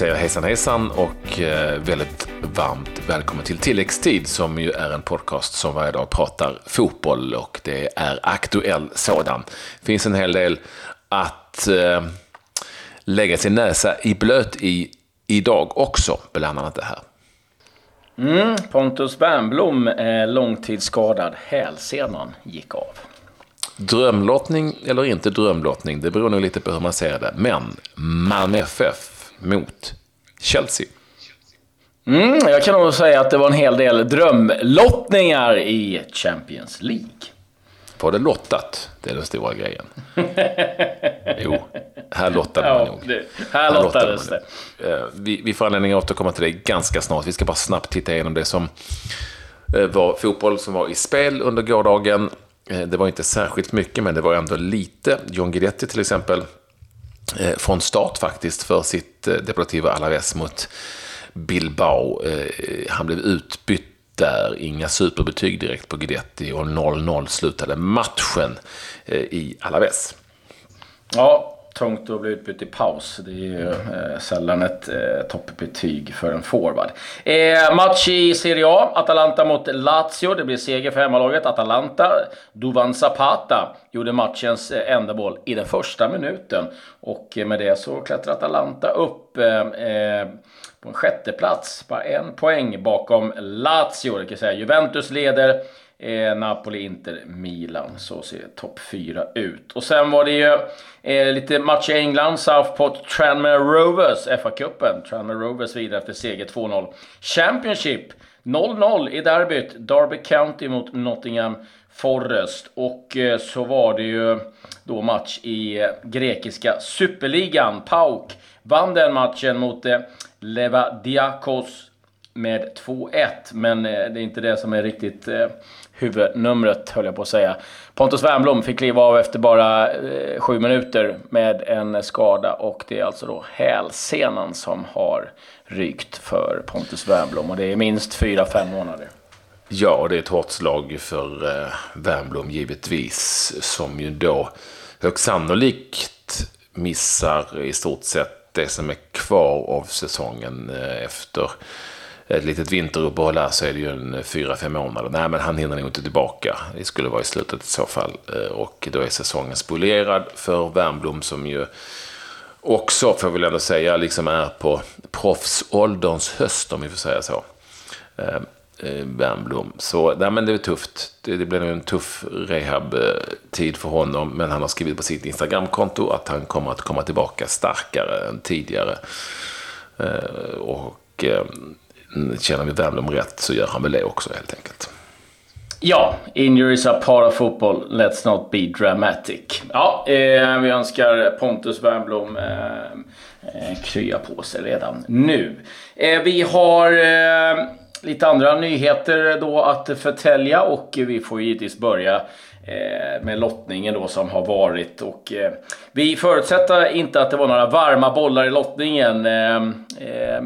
säger hejsan hejsan och eh, väldigt varmt välkommen till Tilläggstid som ju är en podcast som varje dag pratar fotboll och det är aktuell sådan. Det finns en hel del att eh, lägga sin näsa i blöt i idag också, bland annat det här. Mm, Pontus Wernbloom är långtidsskadad. Hälsenan gick av. Drömlottning eller inte drömlottning, det beror nog lite på hur man ser det. Men Malmö FF mot Chelsea. Mm, jag kan nog säga att det var en hel del drömlottningar i Champions League. Var det lottat? Det är den stora grejen. jo, här lottade man Ja, nog. det, här lottades man det. Eh, Vi, vi får anledning att återkomma till det ganska snart. Vi ska bara snabbt titta igenom det som eh, var fotboll som var i spel under gårdagen. Eh, Det var inte särskilt mycket, men det var ändå lite. John Guidetti till exempel, Eh, från start faktiskt för sitt eh, Deportivo Alaves mot Bilbao. Eh, Han blev utbytt där, inga superbetyg direkt på Guidetti och 0-0 slutade matchen eh, i Alaves. Ja, tungt att bli utbytt i paus. Det är ju eh, sällan ett eh, toppbetyg för en forward. Eh, match i Serie A. Atalanta mot Lazio. Det blir seger för hemmalaget. Atalanta. Duvan Zapata gjorde matchens eh, enda mål i den första minuten. Och eh, med det så klättrar Atalanta upp eh, eh, på en sjätte plats. Bara en poäng bakom Lazio. Det kan säga Juventus leder. Eh, Napoli, Inter, Milan. Så ser topp 4 ut. Och sen var det ju eh, lite match i England. Southport Tranmere Rovers, FA-cupen. Tranmere Rovers vidare efter seger 2-0. Championship 0-0 i derbyt. Derby County mot Nottingham Forest. Och eh, så var det ju då match i eh, grekiska superligan. PAOK vann den matchen mot eh, Levadiakos med 2-1. Men eh, det är inte det som är riktigt eh, huvudnumret, höll jag på att säga. Pontus Wernbloom fick kliva av efter bara eh, sju minuter med en skada. Och det är alltså då hälsenan som har rykt för Pontus Wernbloom. Och det är minst 4-5 månader. Ja, det är ett hårt slag för eh, Wernbloom givetvis. Som ju då högst sannolikt missar i stort sett det som är kvar av säsongen eh, efter ett litet vinteruppehåll här så är det ju en eh, fyra, fem månader. Nej, men han hinner nog inte tillbaka. Det skulle vara i slutet i så fall. Eh, och då är säsongen spolierad för Wernbloom som ju också, får jag väl ändå säga, liksom är på proffsålderns höst om vi får säga så. Ehm, eh, Wernbloom. Så nej, men det är tufft. Det, det blir nog en tuff rehab-tid för honom. Men han har skrivit på sitt Instagramkonto att han kommer att komma tillbaka starkare än tidigare. Och ehm, känner vi Wernbloom rätt så gör han väl det också helt enkelt. Ja, injuries are part of football. Let's not be dramatic. Ja, eh, vi önskar Pontus Wernbloom eh, eh krya på sig redan nu. Eh, vi har eh, lite andra nyheter då att förtälja och vi får givetvis börja eh, med lottningen då som har varit. Och, eh, vi förutsätter inte att det var några varma bollar i lottningen. Eh, eh,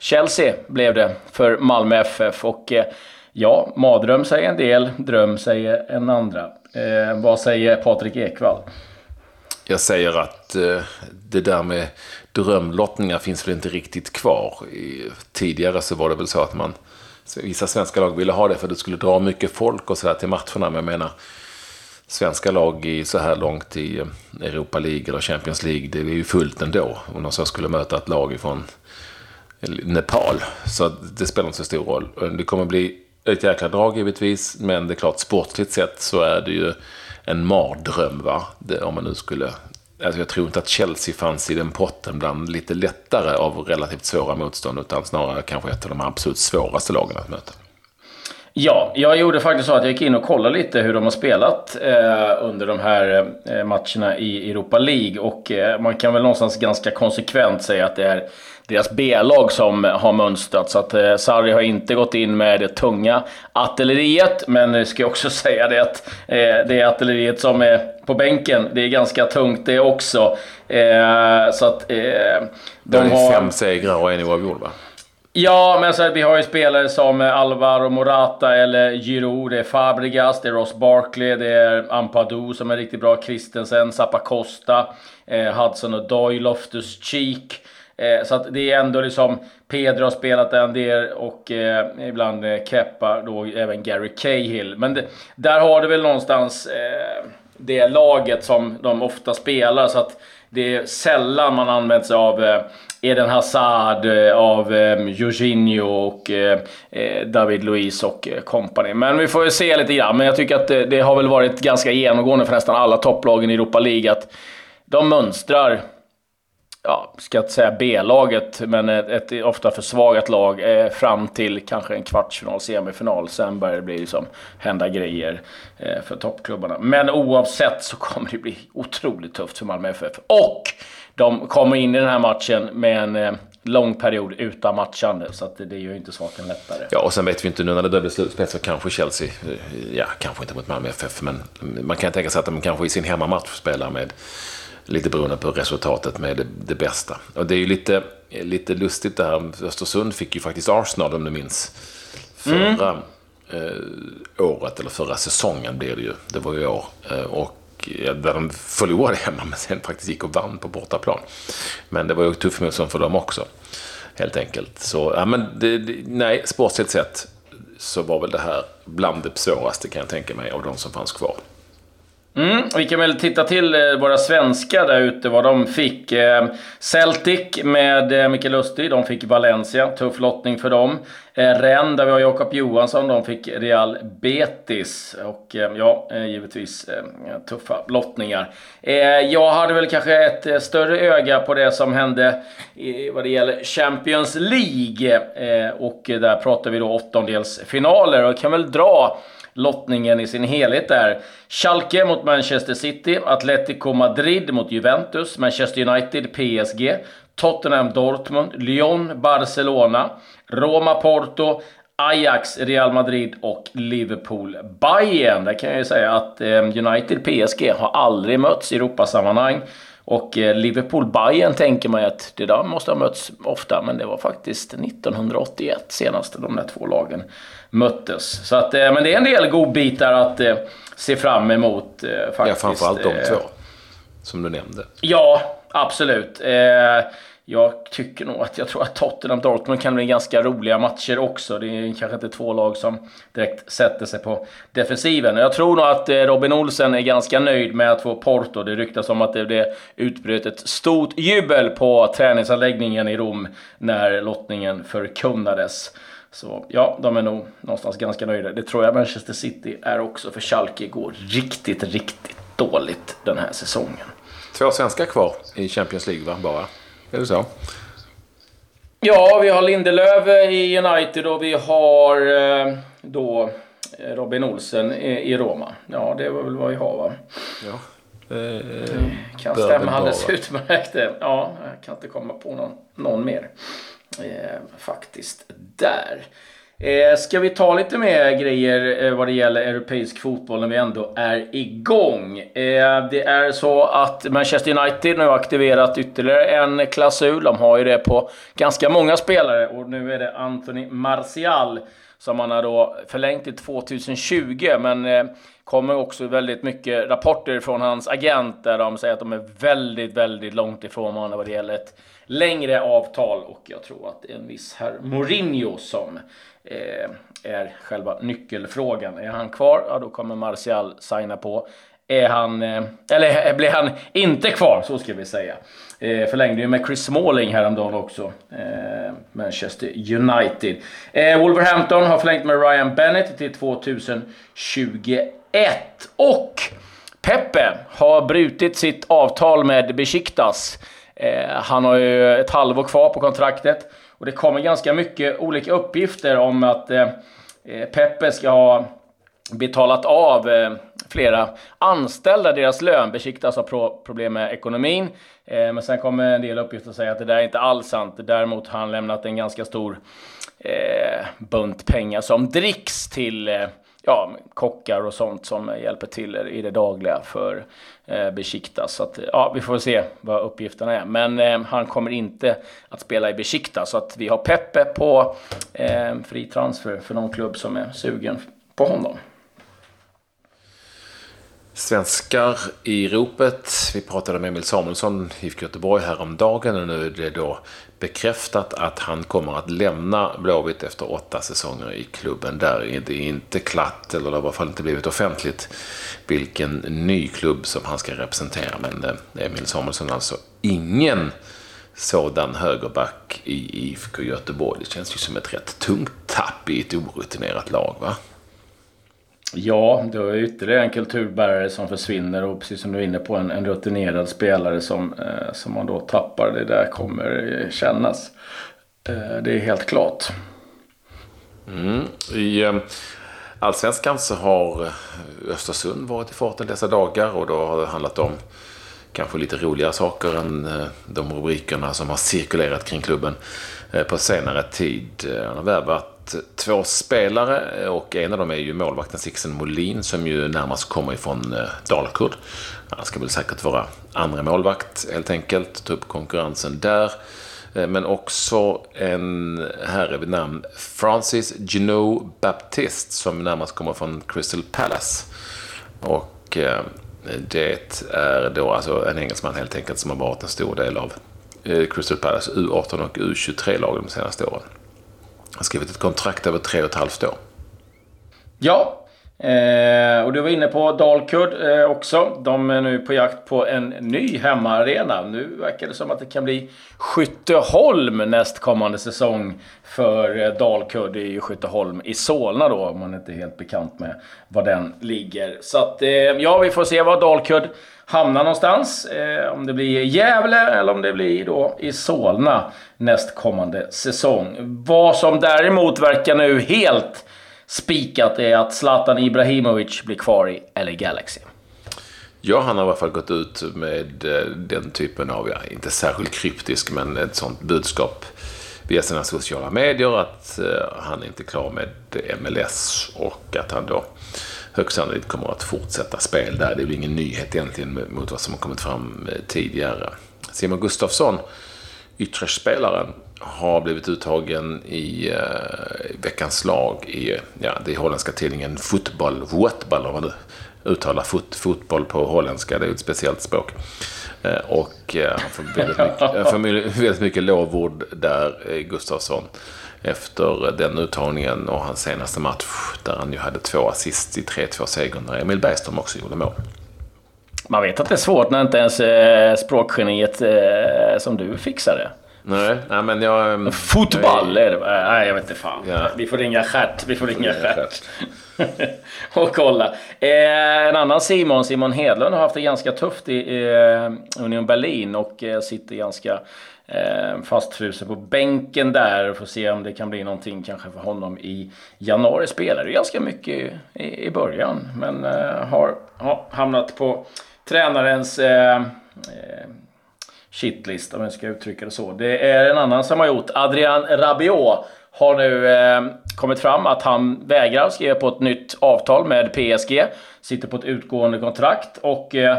Chelsea blev det för Malmö FF. Och eh, ja, mardröm säger en del, dröm säger en andra. Eh, vad säger Patrik Ekwall? Jag säger att eh, det där med drömlottningar finns väl inte riktigt kvar. I, tidigare så var det väl så att man, vissa svenska lag ville ha det för att det skulle dra mycket folk och sådär till matcherna. Men jag menar, svenska lag i så här långt i eh, Europa League eller Champions League, det är ju fullt ändå. Om de så skulle möta ett lag ifrån Nepal. Så det spelar inte så stor roll. Det kommer bli ett jäkla drag givetvis, men det är klart sportligt sett så är det ju en mardröm va. Det, om man nu skulle... Alltså jag tror inte att Chelsea fanns i den potten bland lite lättare av relativt svåra motstånd, utan snarare kanske ett av de absolut svåraste lagen att möta. Ja, jag gjorde faktiskt så att jag gick in och kollade lite hur de har spelat eh, under de här eh, matcherna i Europa League. Och eh, man kan väl någonstans ganska konsekvent säga att det är deras B-lag som har mönstrat. Så att eh, Sarri har inte gått in med det tunga artilleriet. Men jag ska också säga det att eh, det artilleriet som är på bänken, det är ganska tungt det också. Eh, så att... Eh, De har fem segrar och en oavgjord va? Ja, men så, vi har ju spelare som Alvaro Morata eller Giroud, det är Fabregas, det är Ross Barkley, det är Ampadu som är riktigt bra, Christensen, Zappa Costa, eh, Hudson och Doyle, Loftus Cheek. Eh, så att det är ändå liksom Pedro har spelat en del och eh, ibland eh, Keppa då även Gary Cahill. Men det, där har du väl någonstans eh, det laget som de ofta spelar så att det är sällan man använder sig av eh, Eden Hazard, eh, av eh, Jorginho och David Luiz och kompani. company. Men vi får ju se lite grann. Men jag tycker att det, har väl varit ganska genomgående för nästan alla topplagen i Europa League att de mönstrar ja, ska inte säga B-laget, men ett, ett, ofta försvagat lag eh, fram till kanske en kvartsfinal, semifinal. Sen börjar det bli liksom hända grejer eh, för toppklubbarna. Men oavsett så kommer det bli otroligt tufft för Malmö FF. Och de kommer in i den här matchen med en eh, lång period utan matchande, så att det, gör ju inte saken lättare. Ja, och sen vet vi inte nu när det blir slutspel så kanske Chelsea, eh, ja, kanske inte mot Malmö FF, men man kan tänka sig att de kanske i sin hemmamatch spelar med lite beroende på resultatet med det, det, bästa. Och det är ju lite, lite lustigt det här. Östersund fick ju faktiskt Arsenal om du minns. Förra mm. eh, året, eller förra säsongen blir det ju. Det var ju år. Eh, och där de förlorade hemma men sen faktiskt gick och vann på bortaplan. Men det var ju tufft motstånd för dem också. Helt enkelt. Så, ja, men det, det, nej, sportsligt sett så var väl det här bland det svåraste kan jag tänka mig av de som fanns kvar. Mm, vi kan väl titta till eh, våra svenskar där ute, vad de fick. Eh, Celtic med eh, Mikael Lustig, de fick Valencia. Tuff lottning för dem. Rennes, där vi har Jakob Johansson, de fick Real Betis. Och ja, givetvis tuffa lottningar. Jag hade väl kanske ett större öga på det som hände vad det gäller Champions League. Och där pratar vi då åttondelsfinaler. Och jag kan väl dra lottningen i sin helhet är Schalke mot Manchester City, Atletico Madrid mot Juventus, Manchester United PSG, Tottenham Dortmund, Lyon Barcelona, Roma Porto, Ajax, Real Madrid och Liverpool Bayern. Där kan jag ju säga att eh, United PSG har aldrig mötts i Europasammanhang. Och eh, Liverpool-Bayern tänker man ju att det där måste ha mötts ofta, men det var faktiskt 1981 senast de där två lagen möttes. Så att, eh, men det är en del godbitar att eh, se fram emot faktiskt. Ja, framförallt de två som du nämnde. Ja, absolut. Jag tycker nog att jag tror att Tottenham Dortmund kan bli ganska roliga matcher också. Det är kanske inte två lag som direkt sätter sig på defensiven. Jag tror nog att eh, Robin Olsen är ganska nöjd med att få Porto. Det ryktas om att det utbröt ett stort jubel på träningsanläggningen i Rom när lottningen förkunnades. Så ja, de är nog någonstans ganska nöjda. Det tror jag Manchester City är också, för Schalke går riktigt, riktigt dåligt den här säsongen. Två svenskar kvar i Champions League, va? Bara. Är det så? Ja, vi har Lindelöf i United och vi har eh, då eh, Robin Olsen i Roma. Ja, det var väl vad vi har va? Ja. Eh, kan stämma alldeles utmärkt. Ja, jag kan inte komma på någon, någon mer. Eh, faktiskt där. Eh, ska vi ta lite mer grejer eh, vad det gäller europeisk fotboll när vi ändå är igång? Eh, det är så att Manchester United nu har aktiverat ytterligare en klausul. De har ju det på ganska många spelare och nu är det Anthony Martial som man har då förlängt till 2020. Men eh, kommer också väldigt mycket rapporter från hans agent där de säger att de är väldigt, väldigt långt ifrån varandra vad det gäller ett längre avtal. Och jag tror att det är en viss herr Mourinho som eh, är själva nyckelfrågan. Är han kvar, ja då kommer Martial signa på. Är han, eh, eller blir han inte kvar, så ska vi säga. Eh, förlängde ju med Chris Smalling häromdagen också. Eh, Manchester United. Wolverhampton har förlängt med Ryan Bennett till 2021. Och Pepe har brutit sitt avtal med Besiktas. Han har ju ett halvår kvar på kontraktet. Och det kommer ganska mycket olika uppgifter om att Pepe ska ha betalat av flera anställda deras lön. Besiktas har pro problem med ekonomin. Eh, men sen kommer en del uppgifter att säga att det där är inte alls sant. Däremot har han lämnat en ganska stor eh, bunt pengar som dricks till eh, ja, kockar och sånt som hjälper till i det dagliga för eh, Besiktas. Så att, eh, ja, vi får se vad uppgifterna är. Men eh, han kommer inte att spela i Besiktas. Så att vi har Peppe på eh, fri transfer för någon klubb som är sugen på honom svenskar i ropet. Vi pratade med Emil Samuelsson, IFK Göteborg, häromdagen och nu är det då bekräftat att han kommer att lämna Blåvitt efter åtta säsonger i klubben. Där är det inte klart, eller det har i alla fall inte blivit offentligt, vilken ny klubb som han ska representera. Men eh, Emil Samuelsson alltså ingen sådan högerback i IFK Göteborg. Det känns ju som ett rätt tungt tapp i ett orutinerat lag, va? Ja, det är ytterligare en kulturbärare som försvinner och precis som du är inne på en, en rutinerad spelare som, eh, som man då tappar. Det där kommer eh, kännas. Eh, det är helt klart. Mm. I eh, Allsvenskan så har eh, Östersund varit i farten dessa dagar och då har det handlat om kanske lite roligare saker än eh, de rubrikerna som har cirkulerat kring klubben eh, på senare tid. Eh, han har värvat två spelare och en av dem är ju målvakten Sixten Molin som ju närmast kommer ifrån eh, Dalkurd. Han ska väl säkert vara andra målvakt helt enkelt, ta upp konkurrensen där. Eh, men också en herre vid namn Francis Gino Baptiste som närmast kommer från Crystal Palace. Och eh, det är då alltså en engelsman helt enkelt som har varit en stor del av Crystal Palace U18 och U23-lagen de senaste åren har skrivit ett kontrakt över tre och ett halvt år. Ja, Eh, och du var inne på Dalkurd eh, också. De är nu på jakt på en ny hemmaarena. Nu verkar det som att det kan bli Skytteholm nästkommande säsong för eh, Dalkurd i Skytteholm i Solna då, om man inte är helt bekant med var den ligger. Så att, eh, ja, vi får se var Dalkurd hamnar någonstans. Eh, om det blir Gävle eller om det blir då i Solna nästkommande säsong. Vad som däremot verkar nu helt spikat är att Zlatan Ibrahimovic blir kvar i LA Galaxy. Ja, han har i alla fall gått ut med eh, den typen av, ja, inte särskilt kryptisk, men ett sånt budskap via sina sociala medier att han han är inte klar med MLS och att han då högst sannolikt kommer att fortsätta spel där. Det är väl ingen nyhet egentligen mot vad som har kommit fram eh, tidigare. Simon Gustafsson, ytterspelaren, har blivit uttagen i uh, veckans lag i ja, det holländska tidningen Fotboll, Fotboll om man nu uttalar fot, fotboll på holländska, det är ju ett speciellt språk. Uh, och uh, han får väldigt mycket, får väldigt mycket lovord där, Gustafsson efter den uttagningen och hans senaste match där han ju hade två assist i 3-2-segern när Emil Bergström också gjorde mål. Man vet att det är svårt när inte ens språkgeniet som du fixar det. Nej, nej men jag... Mm, Fotboll är det Nej, jag vet inte fan. Ja. Vi får ringa Stjärt. Vi får ringa Stjärt. och kolla. Eh, en annan Simon, Simon Hedlund, har haft det ganska tufft i eh, Union Berlin och eh, sitter ganska eh, fastfrusen på bänken där. Får se om det kan bli någonting kanske för honom i januari. Spelade ganska mycket i, i början, men eh, har, har hamnat på tränarens eh, eh, shitlist om jag ska uttrycka det så. Det är en annan som har gjort. Adrian Rabiot har nu eh, kommit fram att han vägrar skriva på ett nytt avtal med PSG. Sitter på ett utgående kontrakt och eh,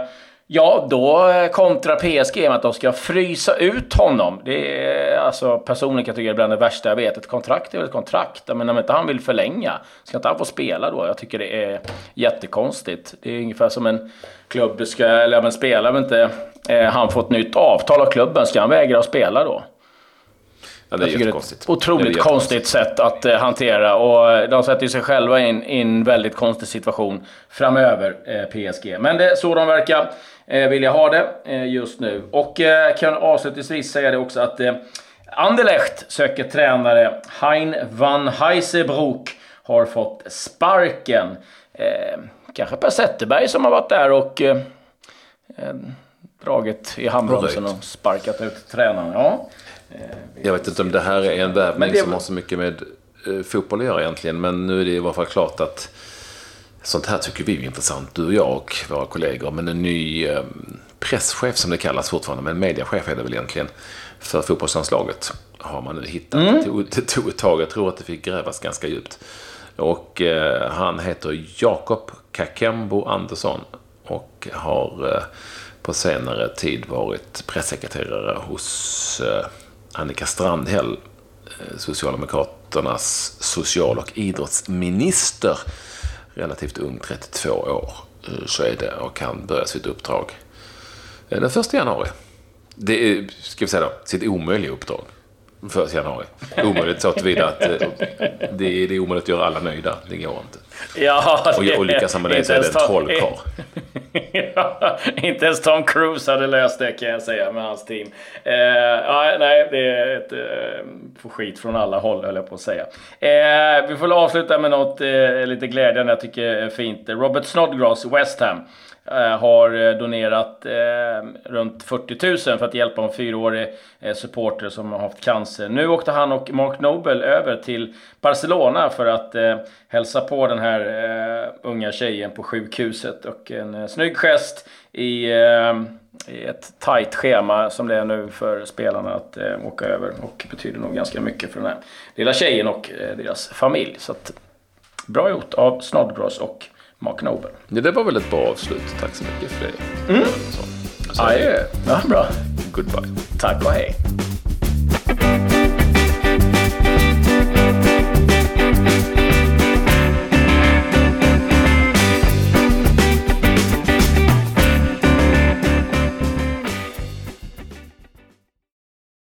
Ja, då eh, kontrar PSG med att de ska frysa ut honom. Det är alltså personligen kan jag tycka det är bland det värsta jag vet. Ett kontrakt är väl ett kontrakt. Men om inte han vill förlänga, ska inte han få spela då? Jag tycker det är jättekonstigt. Det är ungefär som en klubb ska, eller om en spelare inte han får ett nytt avtal av klubben, ska han vägra att spela då? Ja, det är jättekonstigt. Otroligt det är konstigt sätt att eh, hantera och eh, de sätter sig själva i en väldigt konstig situation framöver, eh, PSG. Men det är så de verkar eh, vilja ha det eh, just nu. Och eh, kan avslutningsvis säga det också att eh, Anderlecht söker tränare. Hein van Heisebroek har fått sparken. Eh, kanske Per Zetterberg som har varit där och eh, dragit i handbromsen och sparkat ut tränaren. Ja. Jag vet inte om det här är en värvning det... som har så mycket med eh, fotboll att göra egentligen. Men nu är det i alla fall klart att sånt här tycker vi är intressant, du och jag och våra kollegor. Men en ny eh, presschef som det kallas fortfarande, men mediachef är det väl egentligen, för fotbollslandslaget har man nu hittat. Mm. Det tog ett tag, jag tror att det fick grävas ganska djupt. Och eh, han heter Jakob Kakembo Andersson och har eh, på senare tid varit pressekreterare hos eh, Annika Strandhäll, eh, Socialdemokraternas social och idrottsminister. Relativt ung, 32 år. Eh, så är det och kan börja sitt uppdrag den första januari. Det är, ska vi säga då, sitt omöjliga uppdrag. Första januari. Omöjligt så tillvida att det, det är omöjligt att göra alla nöjda. Det går inte. Ja, och, och lyckas han med det så är det en trollkarl. ja, inte ens Tom Cruise hade löst det kan jag säga med hans team. Eh, ja, nej, det är ett eh, skit från alla håll höll jag på att säga. Eh, vi får avsluta med något eh, lite glädjande jag tycker är fint. Robert Snodgrass, West Ham. Eh, har eh, donerat eh, runt 40 000 för att hjälpa en fyraårig eh, supporter som har haft cancer. Nu åkte han och Mark Nobel över till Barcelona för att eh, hälsa på den här eh, unga tjejen på sjukhuset. Och en eh, snygg gest i, eh, i ett tajt schema som det är nu för spelarna att eh, åka över. Och betyder nog ganska mycket för den här lilla tjejen och deras familj. Så att, bra gjort av Snodgrass och Mark Nobel. Ja, det var väl ett bra avslut. Tack så mycket för det. Mm. Så, ja, ja, bra. Goodbye. Tack och hej.